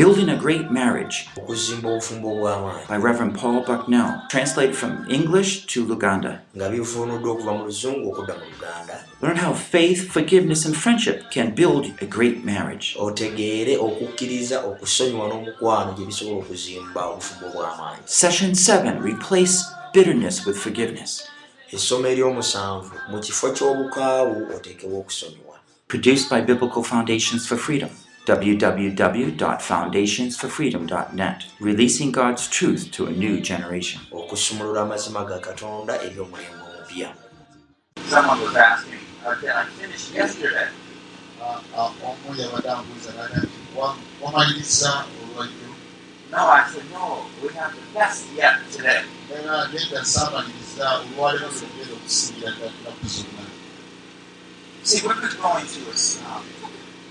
Building a Great Marriage by Reverend Paul Bucknell, translated from English to Luganda. nga bivunuddwa okuva mu luzungu okudda mu luganda Learn how faith, forgiveness, and friendship can build a great marriage. Session 7 Replace bitterness with forgiveness. Produced by Biblical Foundations for Freedom. www.foundationsforfreedom.net. Releasing God's truth to a new generation. okusumulula amazima ga katonda eri omulembe omupya Someone was asking, uh, did I finish yesterday? omu yabadde ambuuza naga nti "Wa- wamaliriza olwajjo No, I said, no, we have the best yet today. era nedda saamaliriza olwaleero lwogenda okusingira ddala zonna See, been going through um,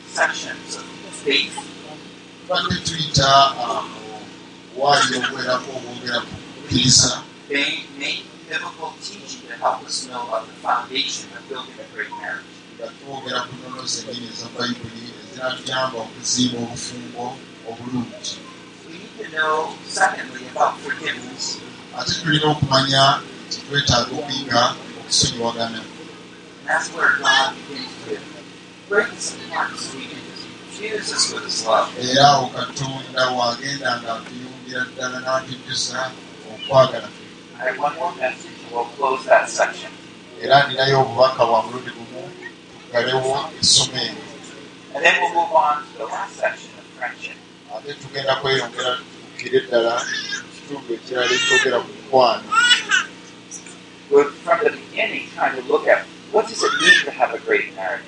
sections of tubadde tuyita ah, mu waayiro obwerako obwogera ku kukkiriza main, main biblical teaching to help us know about the foundation of building a great marriage. nga twogera ku nnono zennyini eza bayibuli eziratuyamba okuzimba obufumbo obulungi We need to know, secondly, about forgiveness. ate tulina okumanya nti twetaaga okuyiga okusonyiwagana that's where God begins to break us apart so he can era awo katonda wagenda nga atuyungira ddala n'atujjusa okwagala. Era ninayo obubaka bwa mulundi gumu tugalewo essomo eryo friendship. ate tugenda kweyongera tutuukire ddala kitundu ekirala ekyogera ku mukwano What does it mean to have a great marriage?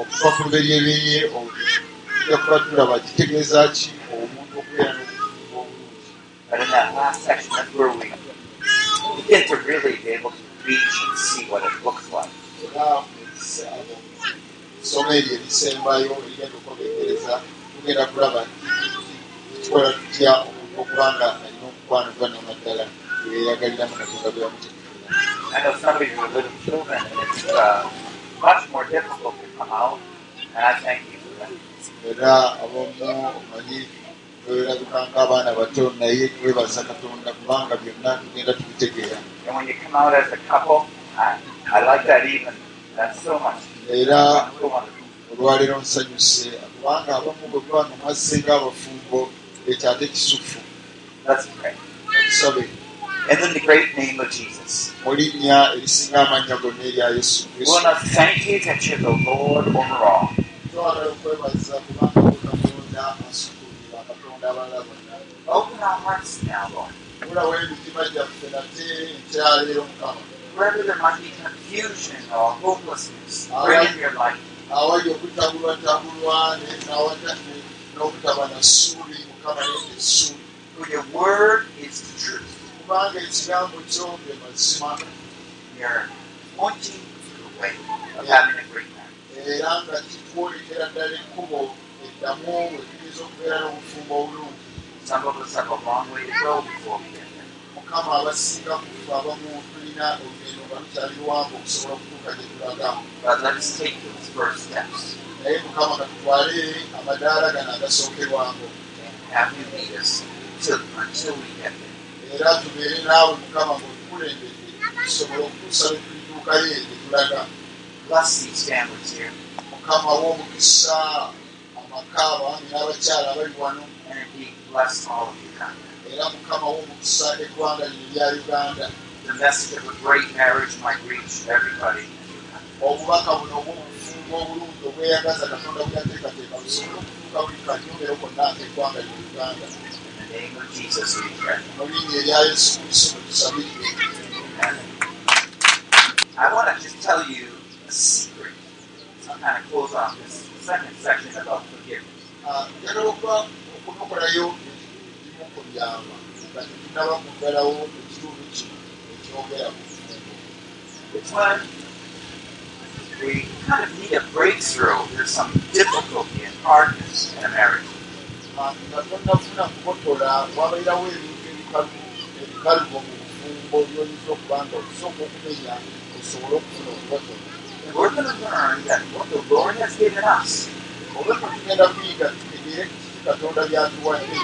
Okuva ku luberyebeye tujja kuba tulaba kitegeeza ki omuntu okubeera n'obufumbo obulungi But in that last section, that's where we begin to really be able to reach and see what it looks like. essomo eryo erisembayo erigenda okwegereza tugenda kulaba nti kikola tutya omuntu okuba nga alina omukwano gwanona ddala weyeyagaliramu katonda bwe yamutegeera I know some of you are little children, and it's uh, much more difficult to come out, and I thank you for that. era abamu omanyi werabika ng'abaana bato naye twebaza katonda kubanga byonna tugenda tubitegeera And when you come out as a couple, I, I like that even. That's so much. era olwaleero nsanyuse kubanga abamu bwe kuba nga mwassenga abafumbo ekyo ate kisufu Let's tusabe In the great name of Jesus, we want to thank you that you're the Lord over all. Open our hearts now, Lord. Wherever there might be confusion or hopelessness, bring in your light. awali okutabulwatabulwa n'obutaba na ssuubi mukama yete essuubi For your word is the truth. Kubanga ekigambo kyo ge mazima You're pointing to the way of having a great marriage. era nga kitwolekera ddala ekkubo eddamu bwe tuyinza okubeera n'obufumbo obulungi Some of us have a long way to go before we get there. mukama abasinga kufe abamu tulina olugendo nga lukyali luwanvu okusobola okutuuka gye tulaga But let us take those first steps naye mukama katutwale amadaala gano agasookerwango and have you lead us to, until we get there. Era tubeere naawe mukama ngaotukulembedde tusobole okutuusa lwe tulituukayo gye tulaga. Mukama w'omukisa amaka abaami n'abakyala abali wano. Era mukama w'omukisa eggwanga lino erya uganda. The message of a great marriage might reach everybody. In Uganda. obubaka buno obw'obufumbo obulungi obweyagaza katonda bweyateekateeka busobole okutuuka buli kanyongero konna ak'eggwanga lino uganda name of Jesus we pray. Amen. I want to just tell you a secret. I'll kind of close off this second section about forgiveness. It's when we kind of need a breakthrough. There's some difficulty and hardness in a marriage. Nga tonnafuna kukotola wabeerawo ebintu ebikalu ebikalubo mu bufumbo by'oyinza okuba nga osooka okumenya osobole okufuna okukotola olwekwe tugenda kuyiga tutegere katonda byatuwadde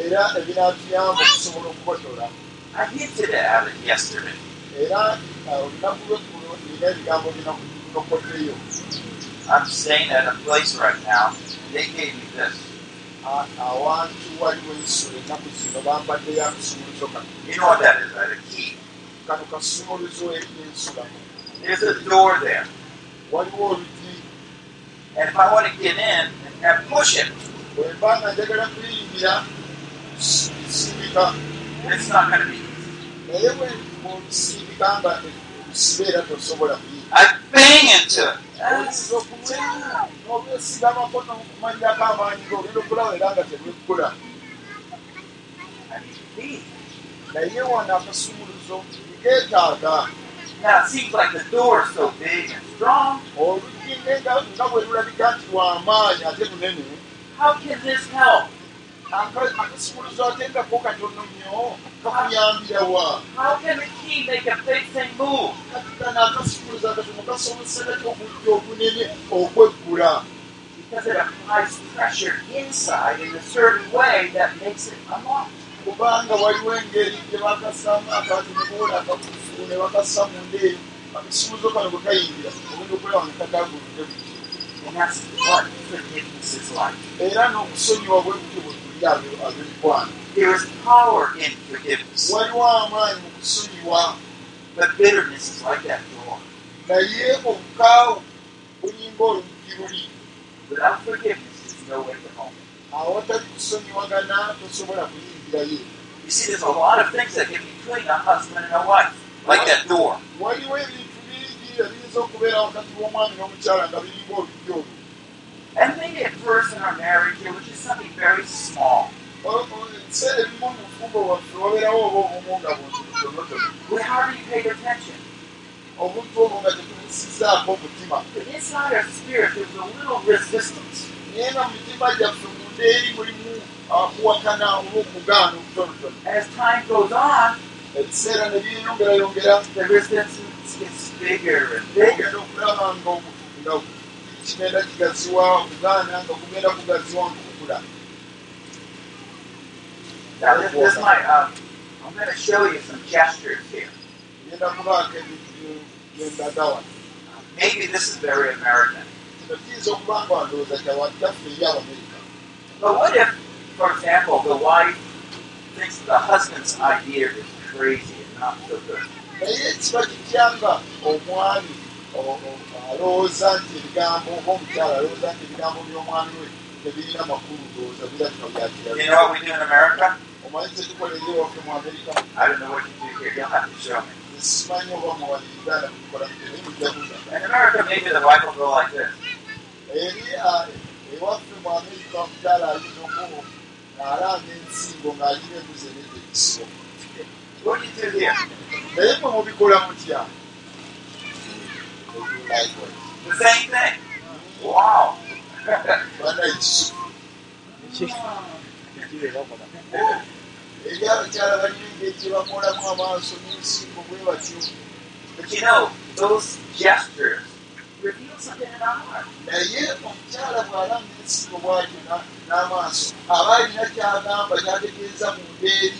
era ebinaatuyamba okusobola okukotola era olunaku lweggulo nina ebigambo binokoddeyo I'm staying at a place right now. They gave me this. awantu waliwo ensula ennaku zino bambaddeyo akasumuluzo kano You know what that is, right? A key. kano kasumuluzo ensula There's a door there. waliwo oluti And if I want to get in and push it, bwe mba nga njagala kuyingira sindika it's not going to be easy. naye bwe olusindika nga lusibe era tosobola kuyingira I bang into it. Oyinza okumwenya n'obwesiga amakono kumanyirako amaanyi ng'ogenda okulaba era nga leave. naye wano akasumuluzo keetaaga Now it seems like the door is so big and strong. How can this help? Aka- akasumuluzo ate nga ko katono nnyo kakuyambira wa How can the key make a big thing move? kati obujja obunene okweggula Because it applies pressure inside in a certain way that makes it unlocked. kubanga waliwo engeri gye bakasamu akantu nebuwola akakufu ne bakassa munda eyo akasumuluzo kano bwe kayingira ogenda okulaba nga kataguludde buti And that's what forgiveness is like. era n'okusonyiwa bwe butyo bwe tuli abe- ab'emikwano There is power in forgiveness. waliwo amaanyi mu kusonyiwa But bitterness is like that door. naye obukaawu bulinga oluggi luli Without forgiveness, there's no way to home. awatali kusonyiwagana tosobola kuyingirayo You see, there's a lot of things that get between a husband and a wife, like that door. waliwo ebintu bingi ebiyinza okubeera wakati w'omwami n'omukyala nga biringa oluggi olwo And maybe at first in our marriage, it was just something very small. O- o- ebiseera ebimu mu bufumbo bwaffe wabeerawo oba obumu nga buntonotono We hardly paid attention. But inside our spirit, there was a little resistance. As time goes on, the resistance gets bigger and bigger. Kigenda kigaziwa okugaana nga kugenda kugaziwa might, um, I'm going to show you some gestures here. genda kubaako ebintu byendagawa Maybe this is very American. But what if, for example, the wife thinks the husband's idea is crazy and not so good? Naye alowooza nti ebigambo oba omukyala alowooza nti ebigambo by'omwami we tebirina makulu ndowooza birabika You know byakirabi what we do in America? omanyi kyetukola eri ewaffe mu amerika I don't know what you do here. You'll have to show me. simanyi oba muwali uganda mukola mutene mujja kuza In America, maybe the wife will go like this. eri ah, ewaffe mu amerika omukyala ayinza okuba ng'alanga ensingo ng'alina embuzi ereeta ekisibo naye mwe mubikola mutya The same thing. Wow. bana ekisubu eri abakyala balina engeri gye bakolamu amaaso n'ensingo bwe batyo But you know, those gestures reveal something in our heart. naye omukyala bw'alanga ensingo bwatyo na- n'amaaso aba alina kyagamba kyategeeza mu ndeeri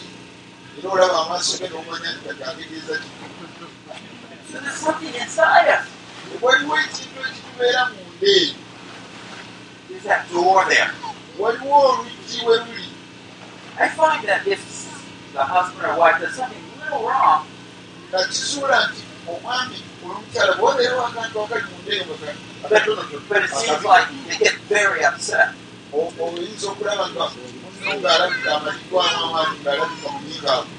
era olaba amaaso ge n'omanya nti kyategeeza ki Waliwo ekintu ekitubeera mu ndeeri There's that door there. waliwo oluggi we luli I find that if the husband or wife does something a little wrong, nga kizuula nti omwami olwomukyala bwobeera wakantu wakali mu ndeeri but, but it seems like they get very upset. oyinza okulaba nga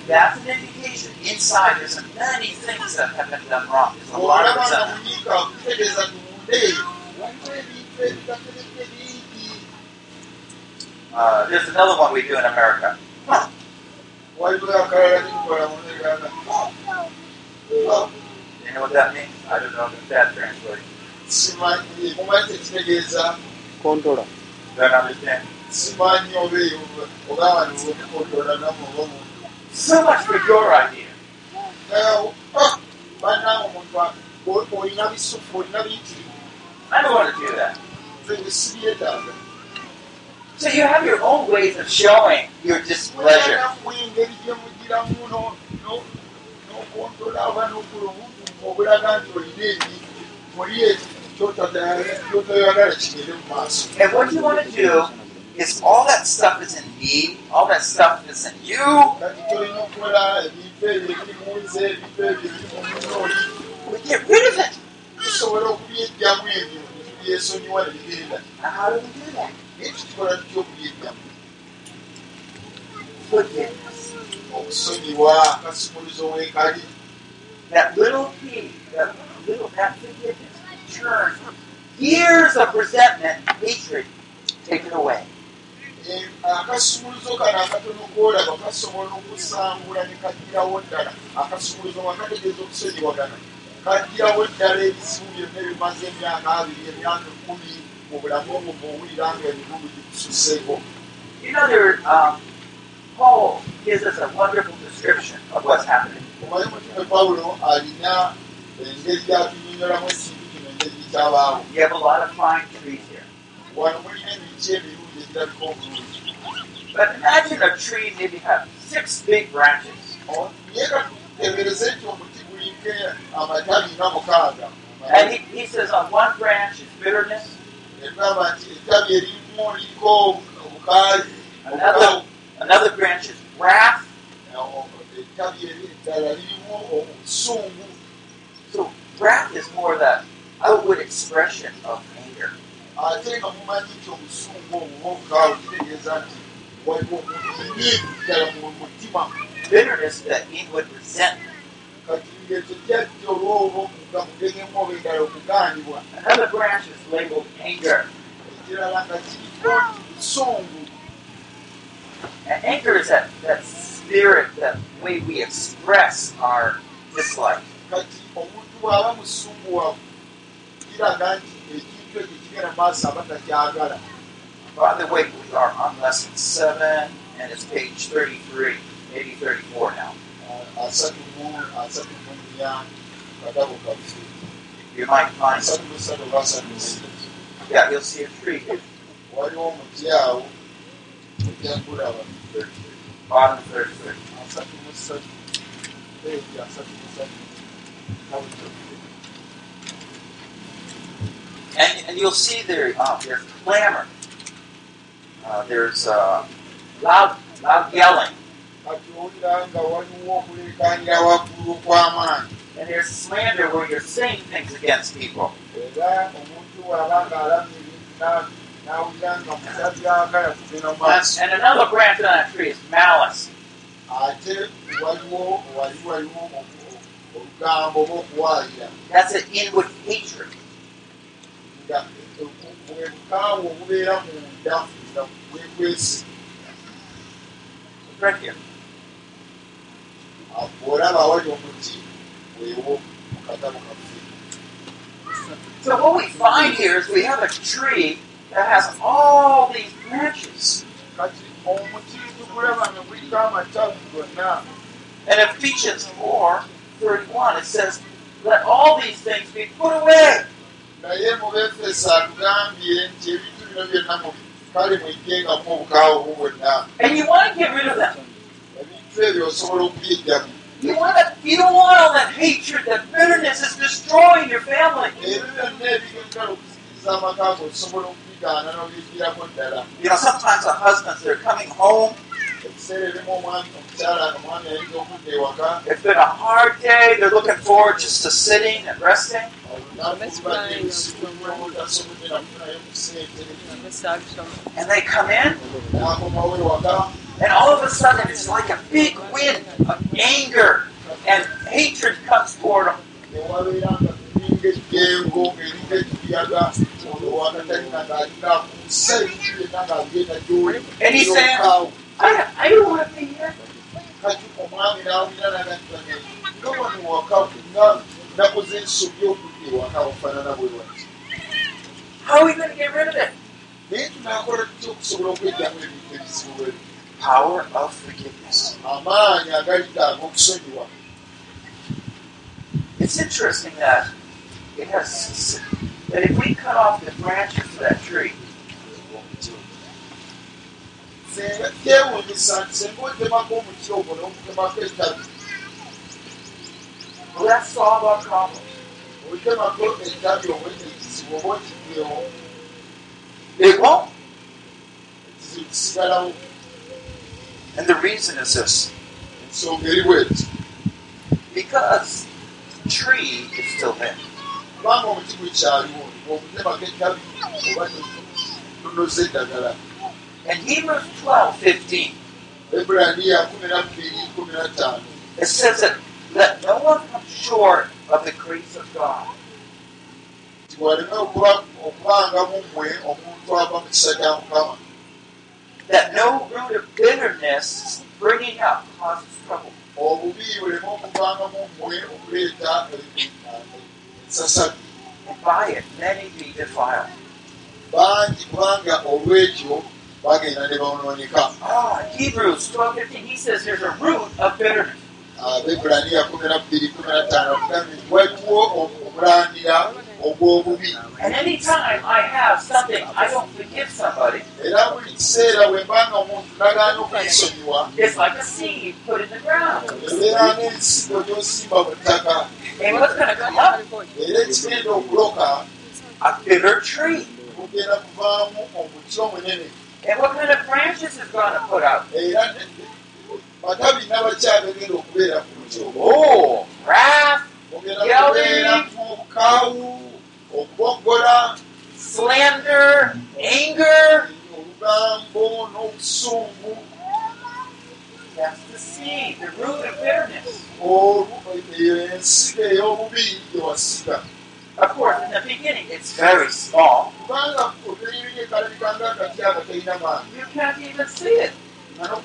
That's an indication inside there's many things that have been done wrong. There's a lot of resentment. bingi Uh, there's another one we do in America. mu neganda You know what that means? I don't know if that translates. simanyi mumanyi tekitegeeza kontola Don't understand. Simanyi oba eyo ogamba niwomukontola namu oba omuntu So much for your idea. bannange omuntu olina bisufu olina biyitirivu I don't want to do that. So you have your own ways of showing your displeasure. oba And what you want to do is all that stuff is in me, all that stuff is in you. We get rid of it. how do we do that? Forgiveness. That little key, that little that forgiveness, turn years of resentment, hatred, take it away. Akasumuluzo kano akatono koolaba kasobola okusangula ne kaggirawo ddala akasumuluzo nga kategeeza okusonyiwagana kaggirawo ddala ebizibu byonna ebimaze emyaka abiri emyaka ekumi mu bulamu obwo bwowulira nga know, there, um, Paul gives us a wonderful description of what's happening. pawulo alina engeri gyatunyonyolamu ekintu kino engeri gikyabaawo You have a lot of fine trees here. wano mulina emiti emirungi egirabika obulungi But imagine a tree maybe have six big branches. mukaaga And he, he says on one branch is bitterness, another, another branch is wrath. lirimu obusungu So wrath is more the outward expression of anger. Ate nga mumanyi nti obusungu obwo obukaawo kitegeeza nti waliwo omunyiivu ddala mu mutima kati ngekyo jjajja olwolwo nga mugengemu oba endala okugaanibwa Another branch is labeled anger. ekirala nga kiriko busungu And anger is that, that spirit, that way we express our dislike. ekyo tekigenda maaso abatakyagala By the way, we are on lesson 7, and it's page 33, maybe 34 now. You might find something. Yeah, you'll see a tree here. Bottom 33. And, and you'll see there, uh, there's clamor. Uh, there's uh, loud, loud yelling. And there's slander where you're saying things against people. maaso And, another branch on that tree is malice. That's an inward hatred. Nga bwebukaawo obubeera munda nga bwekwesi It's right here. bw'olaba awali omuti weewo mu katabo kaffe So what we find here is we have a tree that has all these branches. And Ephesians 4, 31, it says, Let all these things be put away. Naye mu befeso atugambye nti ebintu bino byonna kale mwejjengamu obukaawo obu bwonna And you want to get rid of them. ebintu ebyo osobola okubyejjamu You want to, you don't want all that hatred, that bitterness is destroying your family. You know, sometimes the husbands, they're coming home. Ekiseera ebimu omwami omukyala nga mwami ayinza okudda ewaka It's been a hard day. They're looking forward just to sitting and resting. And they come in, and all of a sudden it's like a big wind of anger and hatred comes toward them. And he's saying, I, I don't want to be here. kati omwami n'awulira nagatane nga wano waka nga nakoze ensobi okudda ewaka ofaanana bwe wati How are we going to get rid of it? naye tunaakola tutya okusobola okwejjamu ebintu ebizibu bwe? Power of forgiveness. amaanyi agalitaaga okusonyiwa It's interesting that it has that if we cut off the branches of that tree, senga kyewuunyisa nti senga otemako omuti ogwo n'ogutemako ettabi problem? otemako ettabi obwene ekizibu oba okigwewo It won't. ekizibu kisigalawo And the reason is this. Ensonga eri bweti because the tree is still there. kubanga omuti gukyaliwo ogutemako ettabi oba tonoza eddagala In Hebrews 12 15, ebulaniya kumi na bbiri kumi na ttaano it says that let no one come short of the grace of God. That no root of bitterness springing up causes trouble. And by it many be defiled. Bagenda ne bawonooneka Ah, Hebrews 12 15, he says there's a root of bitterness. abebulaniya kumi na bbiri kumi na ttaano kugambye nti waliwo omulandira ogw'obubi And anytime I have something I don't forgive somebody, era buli kiseera bwe mbanga omuntu nagaana okumusonyiwa it's like a seed put in the ground. ebeera ng'ensigo gy'osimba mu ttaka And what's going to come up? era ekigenda okuloka A bitter tree. kugenda kuvaamu omuti omunene And what kind of branches is going to put out? era ne- matabi nabakyagagenda okubeera ku Oh, wrath, ogenda Yelling. kubeeramu obukaawu okuboggola slander, anger. olugambo n'obusungu That's the seed, the root of bitterness. olu- Of course, in the beginning, it's very small. You can't even see it. But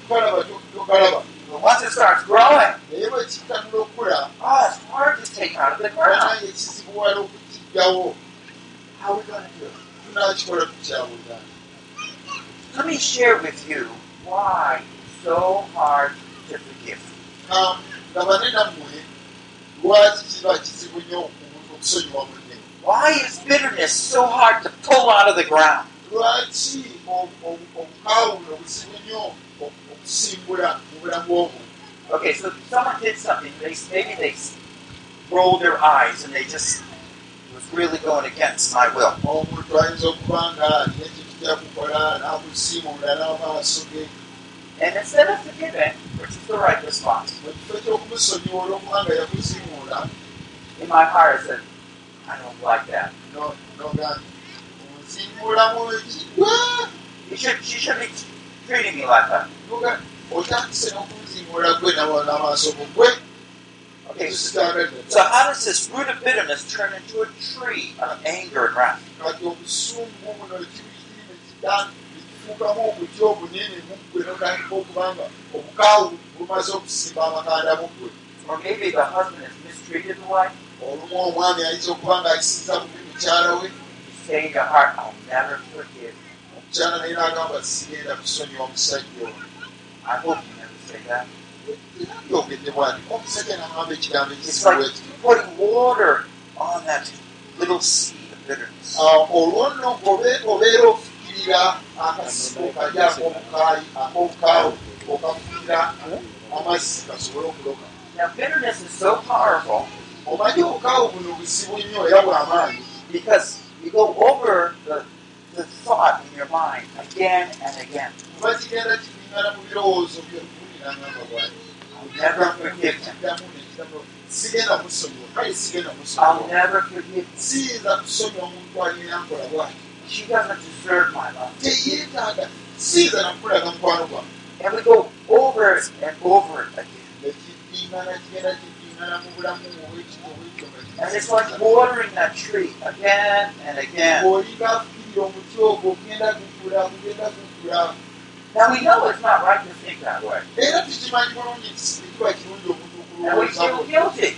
once it starts growing, oh, it's hard to take out of the ground. How are we going to do it? Let me share with you why it's so hard to forgive. nammwe lwaki kiba kizibu nnyo omuntu okusonyiwa munne Why is bitterness so hard to pull out of the ground? lwaki obu- obu- obukawulo buzibu nnyo oku- okusimbula mu bulamu obwo Okay, so someone did something. They maybe they rolled their eyes and they just it was really going against my will. omuntu ayinza okuba nga alina ekintu kyakukola n'akusiimula n'amaaso ge And instead of forgiving, which is the right response, mu kifo ky'okumusonyiwa olw'okubanga yakusiimula in my heart I said, I don't like that. no- onsiimulamu ekigwa You should she should be treating me like that. Okay, so, how does this root of bitterness turn into a tree of anger and wrath? nekifuukamu obuti obunene muggwe notandika okubanga obukaawu bumaze okusimba amakanda muggwe Olumu omwami ayinza okuba nga akisiza bubi mukyala we. Omukyala naye n'agamba sigenda kusonyiwa musajja oyo. I hope you never say that. yogedde bwati omusajja n'agamba ekigambo ekisibu like ekiti putting water on that little seed of bitterness. olwo nno obe- obeera ofukirira akasibo kali ak'obukaayi ak'obukaawu okafukirira amazzi gasobole okuloka Now, bitterness is so powerful omanyi obukaawu buno buzibu nnyo era bw'amaanyi because you go over the, the thought in your mind again and again. kuba kigenda kibingana mu birowoozo him. kiddamu nekiddamu sigenda musonyiwa kale sigenda I'll musonyiwa siyinza kusonyiwa omuntu alina nkola bwati She doesn't deserve my love. teyeetaaga siyinza nakulaga mukwano gwange And we go over and over again. And it's like watering that tree again and again. Now we know it's not right to think that way. And we feel guilty.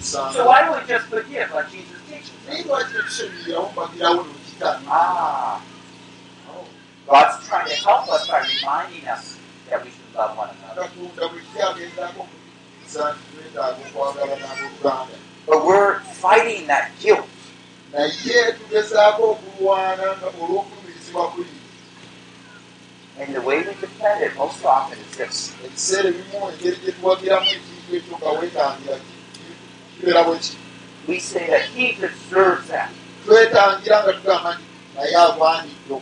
So why don't we just forgive like Jesus teaches us? Ah. God's trying to help us by reminding us that we But we're fighting that guilt. And the way we defend it most often is this we say that he deserves that.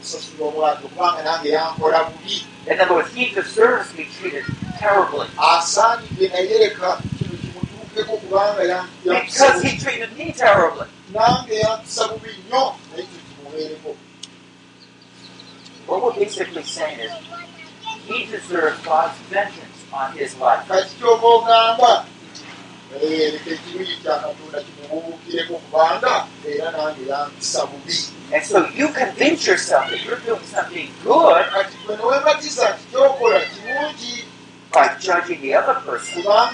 Okusasula obwato kubanga nange yankola bubi In other words, he deserves to be treated terribly asaanidde naye leka kino kimutuukeko kubanga because he treated me terribly. nange yankusa bubi nnyo naye kyo kimubeereko What we're basically saying is he deserves God's vengeance on his life. kati kyova ogamba eh, leka ekiruyi kya katonda kimubuukireko kubanga era nange yankisa bubi And so you convince yourself that you're doing something good by judging the other person, by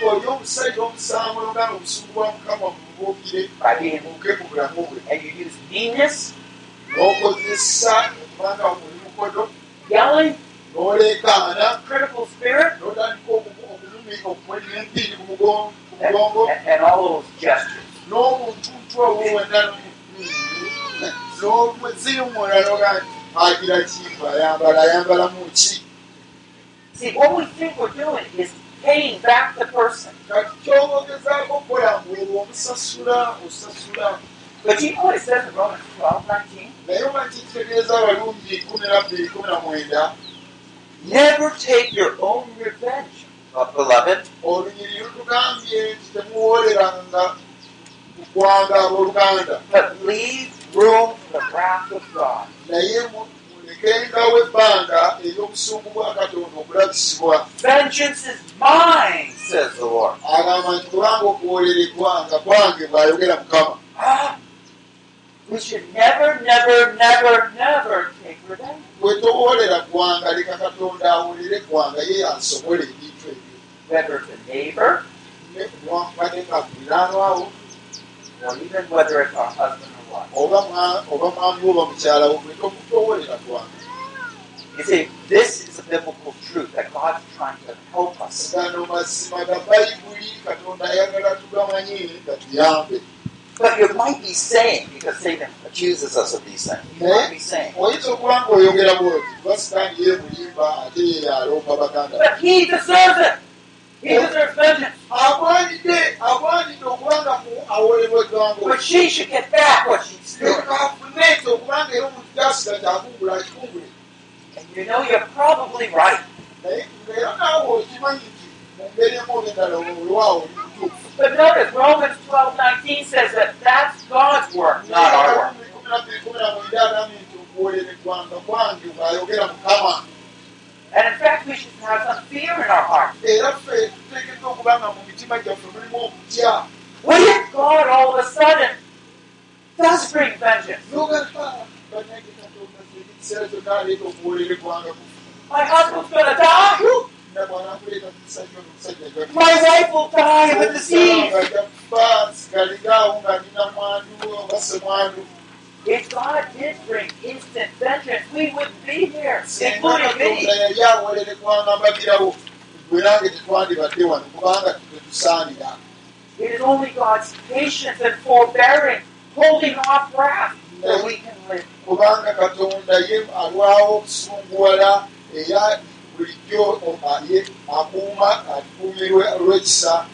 being, and you use meanness, yelling, critical spirit, and, and, and all those gestures. N'omweziimuula noga nti agira kimba ayambala ayambalamu ki See, what we think we're doing is paying back the person. But you know what it says in Romans 12, 19? naye oba kitegeeza abalungi kumi nabbiri kumi na mwenda Never take your own revenge, beloved, but leave for the wrath of God. naye mu- mulekengawo ebbanga ery'obusungu bwa katonda okulabisibwa Vengeance is mine, says the Lord. agamba nti kubanga okuwoolera eggwanga kwange bw'ayogera mukama Ah, we should never, never, never, never take revenge. bwe towoolera ggwanga leka katonda awoolere eggwanga ye yansobole ebintu ebyo Whether it's a neighbor Ne- newankubadde nga muliraanwawo or even whether it's our husband. Oba mwa- oba mwami oba mukyala wo leka okutowoolera ggwanga You see, this is a biblical truth that God's trying to help us. But you might be saying, because Satan accuses us of these things, you might be saying, baganda but he deserves it. Agwanidde okubanga awoolebwa eggwanga But she should get back what she's doing. leka afune ekyo okubanga era omuntu gyasiga kyakungula akikungule And you know you're probably right. naye ngaera naawe okimanyi nti mu ngeri emu oba endala olwawo oli mutuufu But notice, Romans 12 19 says that that's God's work, not our work. And in fact, we should have some fear in our hearts. era ffe tuteekeddwa okubanga mu mitima gyaffe mulimu okutya What if God all of a sudden does bring vengeance? ekiseera kyonna aleeta okuwoolera eggwanga ku My husband's going to die. na bwanakuleeta musajja ono musajja My wife will die of a disease. jakufa nsigaliraawo nga nina mwandu oba semwandu If God did bring instant vengeance, we wouldn't be here, including me. It is only God's patience and forbearing, holding off wrath, that we can live. kubanga katonda ye alwawo okusunguwala era bulijjo ye akuuma atukuumirwe olw'ekisa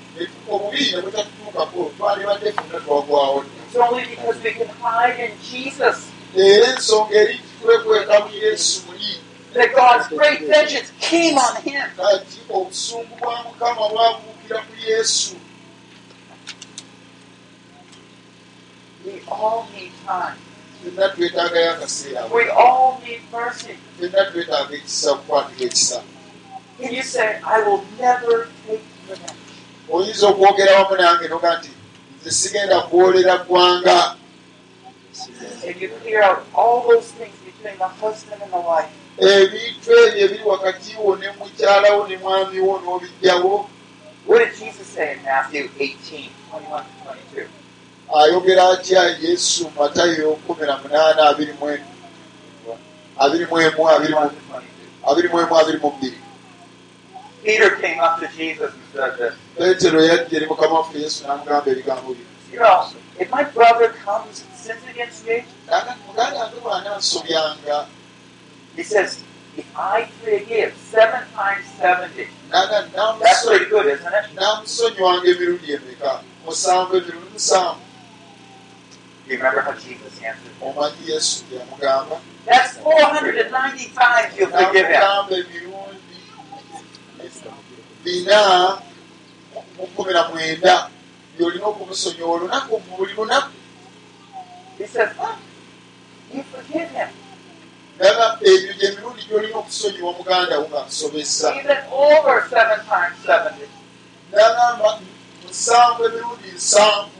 obubi ne butatutuukako twandibadde fonna twagwawo It's only because we can hide in Jesus era ensonga eri twekweka mu yesu muli that God's great vengeance came on him. kati obusungu bwa mukama bwabuukira ku yesu We all need time. fenna twetaagayo akaseera We all need mercy. fenna twetaaga ekisa okukwatibwa ekisa Can you say, I will never take revenge? oyinza okwogera wamu nange noga nti nze sigenda kuwoolera ggwanga ebintu ebyo ebiri wakati wo ne mukyalawo ne mwami wo n'obijjawo What did Jesus say in Matthew 18, 21 to 22? ayogera atya yesu matayo kumi na munaana abiri mu emu abiri mu emu abiri 21 mu- to 22. abiri mu emu abiri mu bbiri Peter came up to Jesus and said this. peetero yajja eri mukama waffe yesu n'amugamba ebigambo bino You know, if my brother comes and sins against me, muganda wange bw'anansobyanga he says, if I forgive seven times seventy, that's pretty good, isn't it? namusonywanga emirundi emeka musanvu emirundi musanvu You remember how Jesus answered? omanyi yesu yamugamba That's 495 you'll forgive him. Bina mu kumi na mwenda byolina okumusonyiwa olunaku buli lunaku. Him. naga ebyo gyemirundi gyolina okusonyiwa muganda wo 70. nagamba musanvu emirundi nsanvu.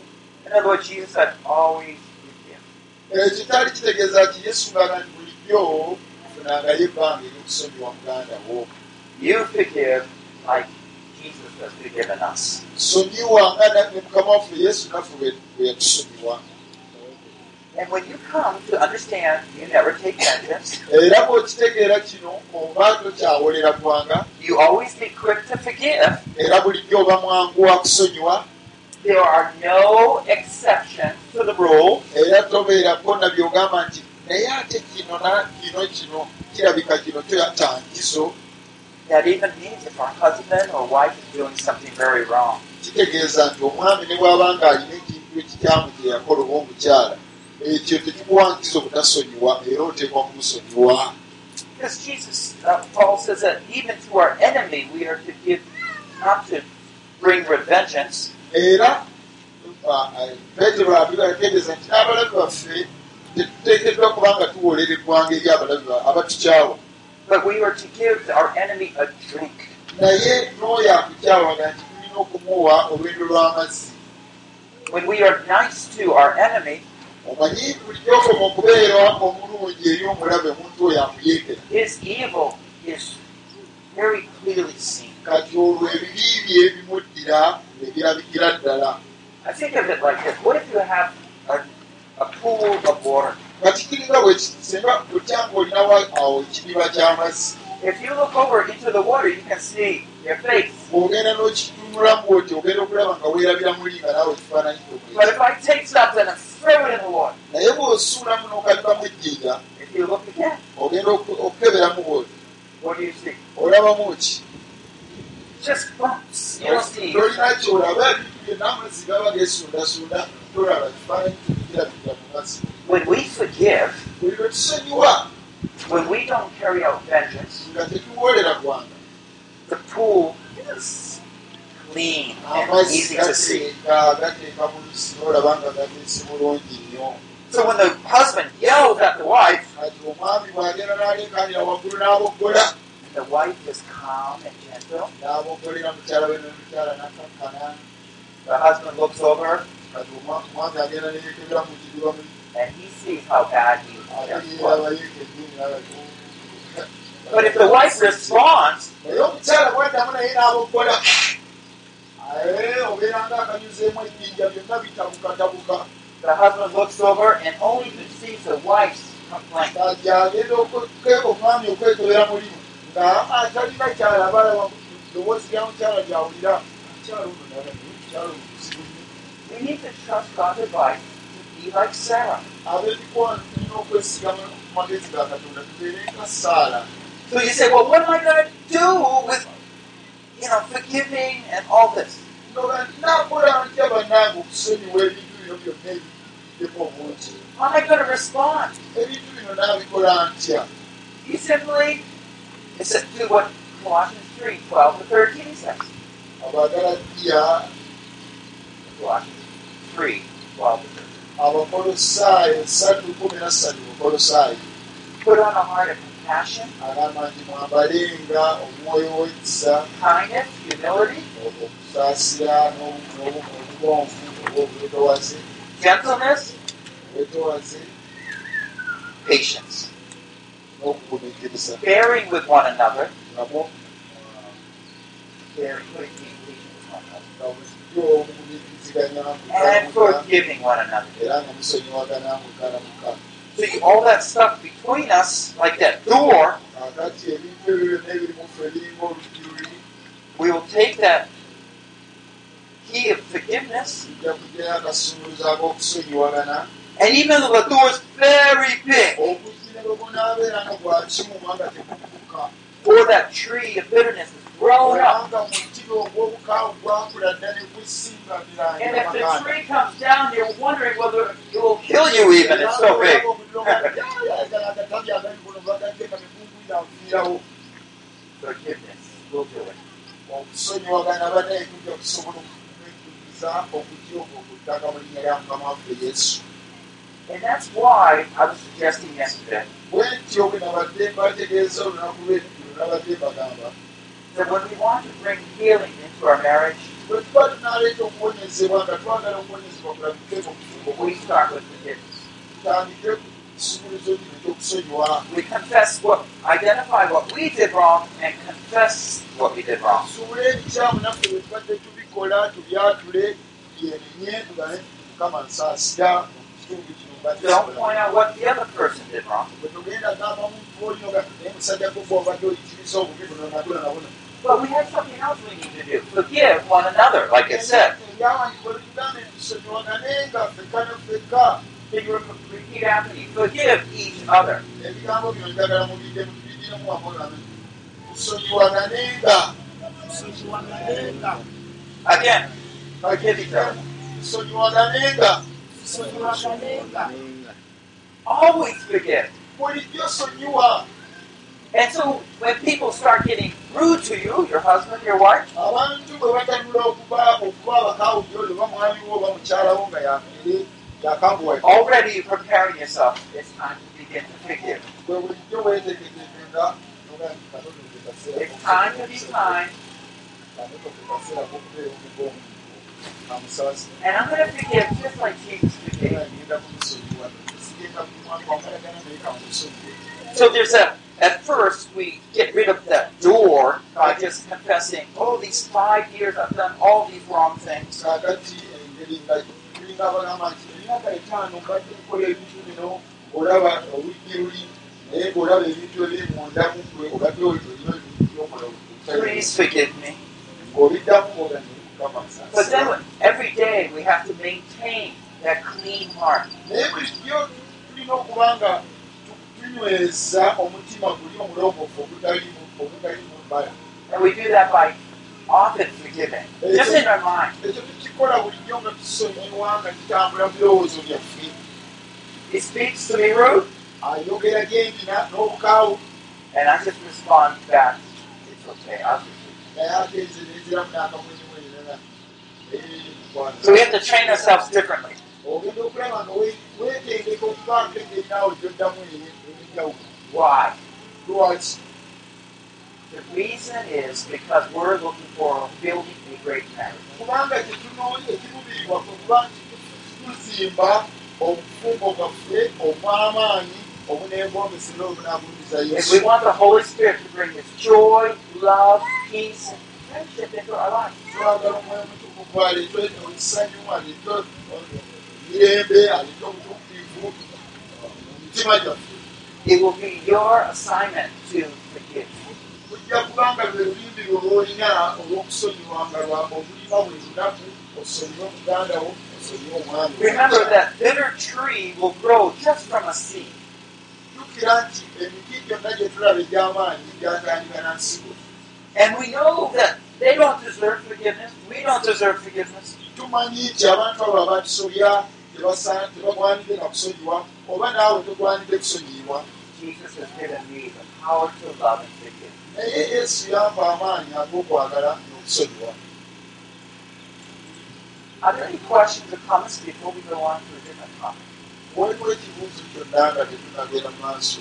Kyali kitegeeza nti yesu ngaga nti bulijjo funangayo ebbanga ery'okusonyiwa muganda wo like Jesus has forgiven us. And when you come to understand you never take vengeance, ggwanga you always be quick to forgive. kusonyiwa There are no exceptions to the rule. nti naye ate kino kino kino kirabika kino kyatangizo That even means if our husband or wife is doing something very wrong, kitegeeza nti omwami ne bw'aba nga alina ekintu ekikyamu kye yakola oba omukyala ekyo tekikuwangiza obutasonyiwa era oteekwa kumusonyiwa. Because Jesus, uh, Paul says that even to our enemy we are to give, not to bring revengeance, era ah, petero ategeeza nti n'abalabi baffe tetuteekeddwa kubanga tuwolera eggwanga eri abalabi ba- abatukyawa but we are to give our enemy a drink. naye n'oyo akukyawaga nti tulina okumuwa olwendo lw'amazzi When we are nice to our enemy, omanyi bulijjo okoma okubeera omulungi eri omulabe omuntu oyo akuyeekera his evil is very clearly seen. kati olwo ebibi bye bimuddira ebirabikira ddala I think of it like this. What if you have a, a pool of water? Kati kiringa bwe kiti singa otyanga olinawo awo ekidiba ky'amazzi If you look over into the water, you can see your face. nga nga But if I take something and throw it in the water, if you look again, what do you see? Just bumps. You don't see. When we forgive, when we don't carry out vengeance, the pool is clean and amazzi easy to see. nnyo So when the husband yells at the wife, the wife is calm and gentle. The husband looks over and he sees how bad he was. yeekedde n'alaba But if the wife responds, the husband looks over and only sees the wife's complaint. Nnyo We need to trust God's advice to be like Sarah. ab'emikwano tulina okwesigama ku magezi ga katonda tubeere nga saala So you say, well, what am I going to do with, you know, forgiving and all this? How am I going to respond? You simply, it's do what Colossians 3, 12 to 13 says. Abagalatiya Colossians 3, 12 to 13. abakolosaayo satu kumi na ssatu bukolosaayo Put on a heart of compassion, agamba nti mwambalenga omwoyo w'ekisa kindness, humility, okusaasira n'obu- n'obu- obugonvu oba obwetowaze gentleness, obwetowaze patience. n'okugumiikiriza Bearing with one another. nabo do you mean, bearing with one another? And forgiving one another. mukalamuka See, all that stuff between us, like that door, we will take that key of forgiveness. And even though the door is very big, or that tree of bitterness is grown up, and birangira if the tree comes down, you're wondering whether it will kill you even. It's so big. nfiirawo Forgiveness will do it. okusonyiwagana banaye kujja kusobola okwetuliza okujja okwo ku ttaka mu linnya lya mukama waffe yesu And that's why I was suggesting yesterday that when we want to bring healing into our marriage, we start with kino ekyokusonyiwa We confess what, identify what we did wrong, and confess what we did wrong. Don't nkola." point out what the other person did wrong. But we have something else we need to do. Forgive one another, like it said. Can you re- repeat after me? Forgive each other. Again, forgive each other. Tusonyiwaganenga Always forgive. bulijjo sonyiwa And so when people start getting rude to you, your husband, your wife, already you're preparing yourself. It's time to begin to forgive. It's time to be kind. And I'm going to forgive just like Jesus forgave. So there's a, at first, we get rid of that door by just confessing, oh, these five years I've done all these wrong things. Please forgive me. But then every day we have to maintain that clean heart. naye bulijjo tulina okuba nga tu- tunyweza omutima guli omulongoofu ogutalimu ogutalimu mbala And we do that by often forgiving, just in our mind. ekyo tukikola bulijjo nga tusonyiwa nga kitambula mu birowoozo byaffe He speaks to me rude, ayogera gyendina n'obukaawu and I just respond back, it's okay, I'll forgive. naye ate nze neziramu n'akamwenyumwenyera So we have to train ourselves differently. Why? The reason is because we're looking for building a great marriage. If we want the Holy Spirit to bring His joy, love, peace, twagala omwoyo mutukuvu aleete ekisanyu aleete emirembe aleete obutukuvu mu mitima gyaffe it will be your assignment to forgive. kujja kubanga lwe lulimbi lwe lwolina olw'okusonyiwanga lwamba obulima buli lunaku osonyiwe muganda wo osonyiwe omwami. Remember that bitter tree will grow just from a seed. jjukira nti emiti gyonna gye tulaba egy'amaanyi gyatandika na nsigo And we know that they don't deserve forgiveness. We don't deserve forgiveness. tumanyi nti abantu abo abatusobya tebasa- tebagwanidde na kusonyiwa oba naawe togwanidde kusonyiyibwa Jesus has given me the power to love and forgive. naye yesu yampa amaanyi ag'okwagala n'okusonyiwa Are there any questions or comments before we go on to a different topic? waliwo ekibuuzo kyonna nga tetunagenda mu maaso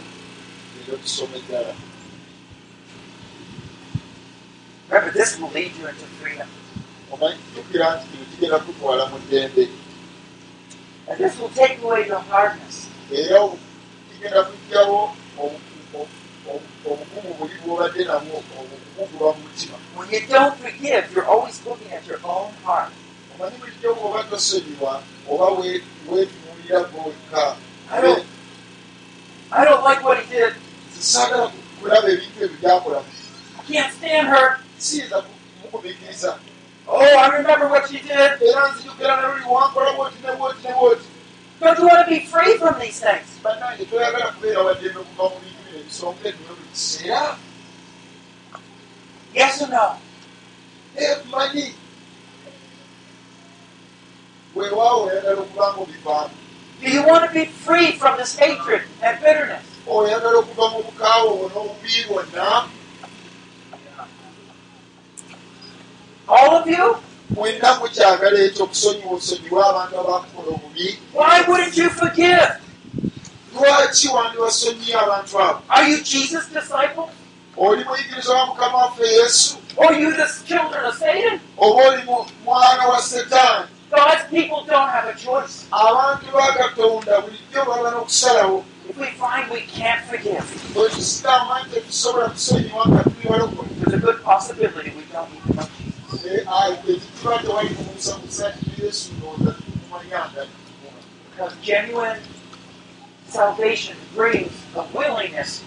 era tusoma eddala Remember, this will lead you into freedom. jjukira nti kino kigenda kutwala mu ddembe And this will take away your hardness. era kigenda kujjawo obu- obu- obukumu buli bwobadde nabwo obukumu buba mu mutima When you don't forgive, you're always looking at your own heart. omanyi bulijjo bwoba tosonyiwa oba we- weetunuulira gwewekka I don't, like what he did. saagala kulaba ebintu ebyo byakola I can't stand her. Siyinza kumugumikiriza Oh, I remember what you did. era nzijukira naluli wankola bwoti ne bwoti ne bwoti Don't you want to be free from these things? bannange toyagala kubeera waddembe kuva mu bintu bino ebisonga ebino buli kiseera Yes or no? emanyi weewaawo oyagala okuba nga obivaamu Do you want to be free from this hatred and bitterness? oyagala okuva mu bukaawo n'obubi bwonna All of you? mwenna mukyagala ekyo okusonyiwa osonyiwa abantu abakukola obubi Why wouldn't you forgive? lwaki wandiwasonyiye abantu abo Are you Jesus' disciples? oli muyigiriza wa mukama waffe yesu Or are you the children of Satan? oba oli mwana wa setaani God's people don't have a choice. abantu ba katonda bulijjo baba n'okusalawo If we find we can't forgive, there's a good possibility we don't know Jesus. Ekituba tewali kumusamusa ti yesu ndowooza tukumanyanga Because genuine salvation brings a willingness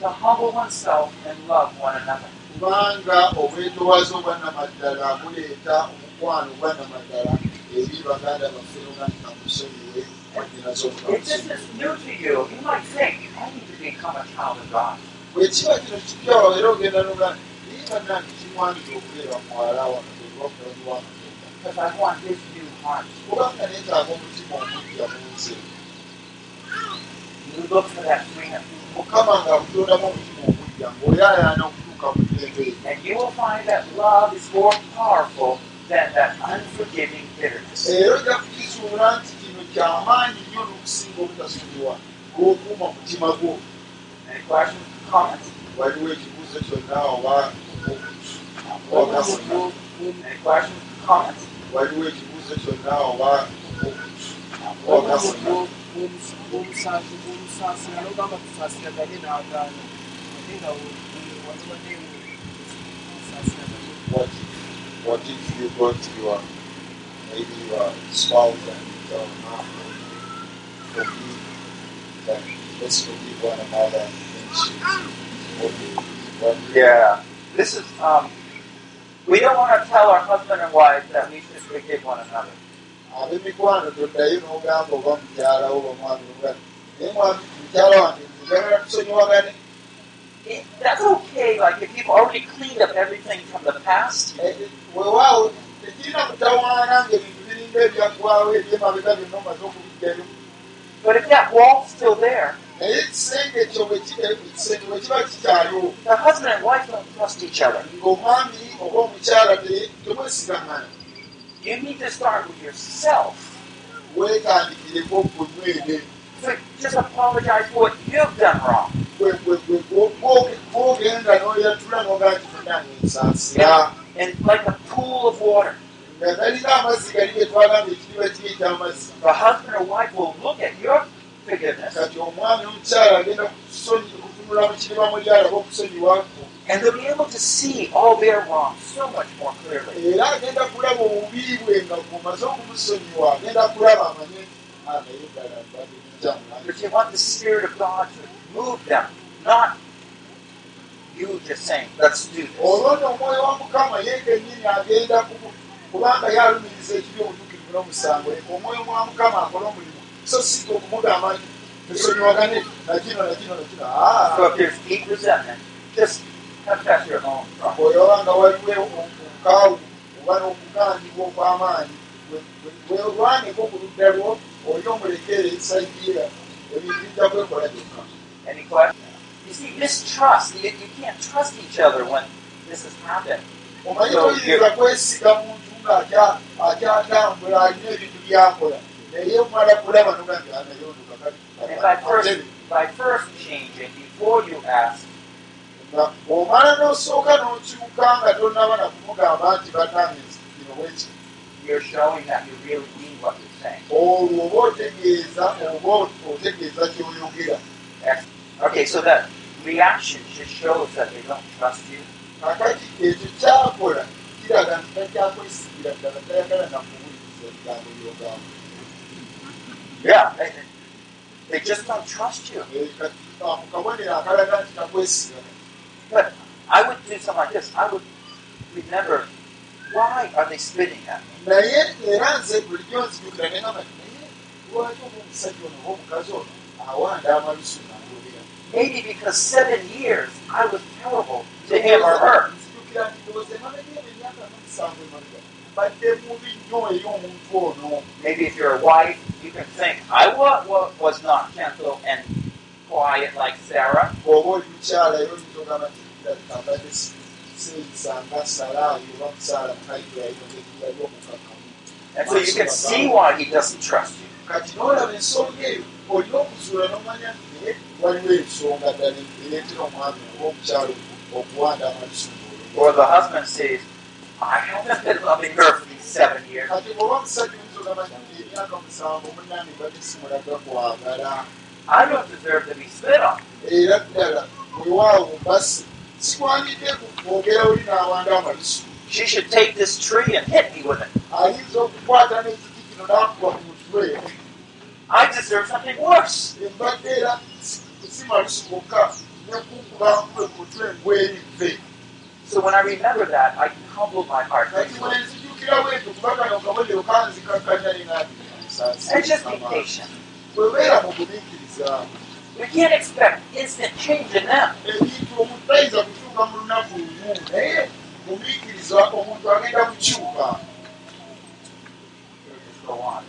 to humble oneself and love one another. kubanga obwetowaze obwannamaddala buleeta omukwano ogwannamaddala eri baganda baffe nogandika musonyiwe waginazo If this is new to you, you might think, I need to become a child of God. bwekiba kino kipyawo era ogenda noga naye bannange kimwanira okubeera muwala wakatondawakulani wakatonda Because I want His new heart. kubanga neetaaga omutima omujja munze You look for that freedom. mukama ngaakutondamu omutima omujja ng'oyaayaana okutuuka mu ddembe And you will find that love is more powerful than that unforgiving bitterness. era ojja kukizuula nti kino kyamaanyi nnyo n'okusinga obutasonyiwa ng'okuuma mutima gwo Any questions, comments? waliwo ekibuuzo kyonna oba comments? waliwo ekibuuzo kyonna oba ogasoma omusansi omusansira nogamba tusaasiraganye n'agaana ate nga omusaasiraganye what what if you go to your maybe your spouse and your mom and forgive that let's forgive one another and she forgive Yeah. This is, um, we don't want to tell our husband and wife that we should forgive one another. ab'emikwano toddayo n'ogamba oba mukyalawo oba mwami oba naye mwami mukyala wange njagala tusonyiwagane It, that's okay, like if you've already cleaned up everything from the past, weewaawo tekirina kutawaana ng'ebintu biringa ebyaggwawo ebyemabega byonna omaze okubijjayo but if that wall's still there, naye ekisenge ekyo bwe kiba kikyaliwo the husband and wife don't trust each other. ng'omwami oba omukyala te- temwesigangana You need to start with yourself. gwe mwene So just apologize for what you've done wrong. Nsaasira And like a pool of water, the husband or wife will look at your kati omwami omukyala agenda kutunula mu kidiba mu lyalaba okusonyiwako and they'll be able to see all their wrongs so much more clearly. era agenda kulaba obubi bwe nga bw'omaze okumusonyiwa agenda kulaba amanye "Ah, naye ddala mbadde nkyamulanga But you want the Spirit of God to move them, not you just saying, let's do this. So si okumugamba nti tusonyiwagane nakino nakino nakino Ah, So bw'olaba waliwo obukaawu oba n'okugaanibwa okw'amaanyi weolwaniko ku ludda lwo oli omulekere sayidiira ebintu bijja kwekola byokka? You see, mistrust. You, you can't trust each other when this has happened. omanyi naye omala kulaba nogambye And by first, by first changing, before you ask, nga omala n'osooka n'okyuka nga tonaba na kumugamba nti bannange kino bweki you're showing that you really mean what you're saying. olwo oba otegeeza oba otegeeza kyoyogera Okay, so that reaction just shows that they don't trust you. kakati ekyo kyakola kiraga nti takyakwesigira ddala tayagala nakuwuliriza ebigambo byogamba Yeah. They, they just don't trust you. But I would do something like this. I would remember Why are they spitting at me? Maybe because seven years I was terrible to him or her. Badde mubi nnyo eri omuntu ono Maybe if you're a wife, you can think, I wa- wa- was not gentle and quiet like Sarah. bw'oba oli mukyala era oyinza ogamba nti abadde seeyisa nga salaayo oba musaala mukayirayo yali okukakamu And so you can see why he doesn't trust you. kati n'olaba ensonga eyo olina okuzuula n'omanya naye waliwo ensonga ddala ereetera omwami oba omukyalo okuwanda amalusu Or the husband says, I haven't been loving her for these seven years. I don't deserve to be spit on. era ddala wewaawo basi sikwanidde kwogera oli n'awanda amalusu She should take this tree and hit me with it. ayinza okukwata n'ekiti kino n'akuba ku mutwe I deserve something worse. embadde era si- malusu gokka nekukubakube ku mutwe ngwerive So when I remember that, I can humble my heart. And just be patient. gumiikiriza We can't expect instant change in them. gumiikiriza omuntu agenda kukyuka Just go on.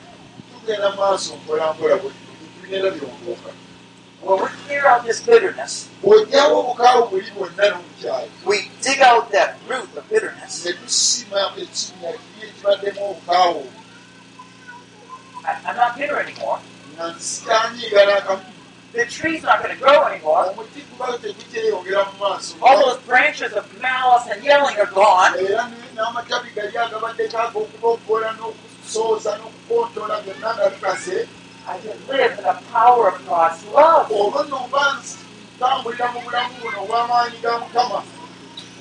When we clear out this bitterness, we dig out that root of bitterness. I, I'm not bitter anymore. The tree's not going to grow anymore. All those branches of malice and yelling are gone. I can live in the power of God's love.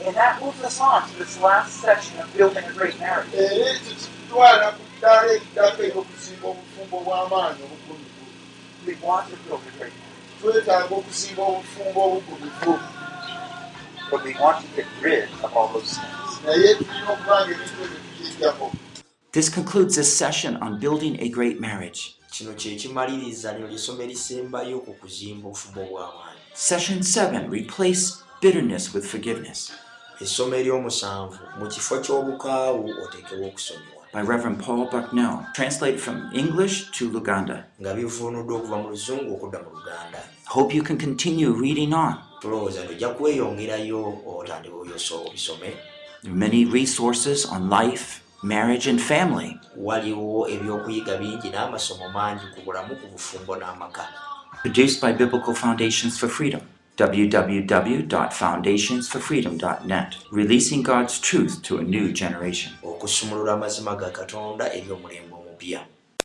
And that moves us on to this last section of building a great marriage. We want to build a great marriage, but we want to get rid of all those things. This concludes this session on building a great marriage. Kino kye kimaliriza lino lyessomo erisembayo ku kuzimba obufumbo bw'amaanyi Session 7 Replace bitterness with forgiveness. Essomo ery'omusanvu mu kifo ky'obukaawu oteekewo okusonyiwa by Reverend Paul Bucknell, translated from English to Luganda. nga bivuunuddwa okuva mu luzungu okudda mu luganda. Hope you can continue reading on. tulowooza nti ojja kweyongerayo otandika oyoso obisome There are many resources on life, marriage, and family. waliwo ebyokuyiga bingi n'amasomo mangi ku bulamu ku bufumbo n'amaka Produced by Biblical Foundations for Freedom. www.foundationsforfreedom.net. Releasing God's truth to a new generation. okusumulula amazima ga katonda eri omulembe omupya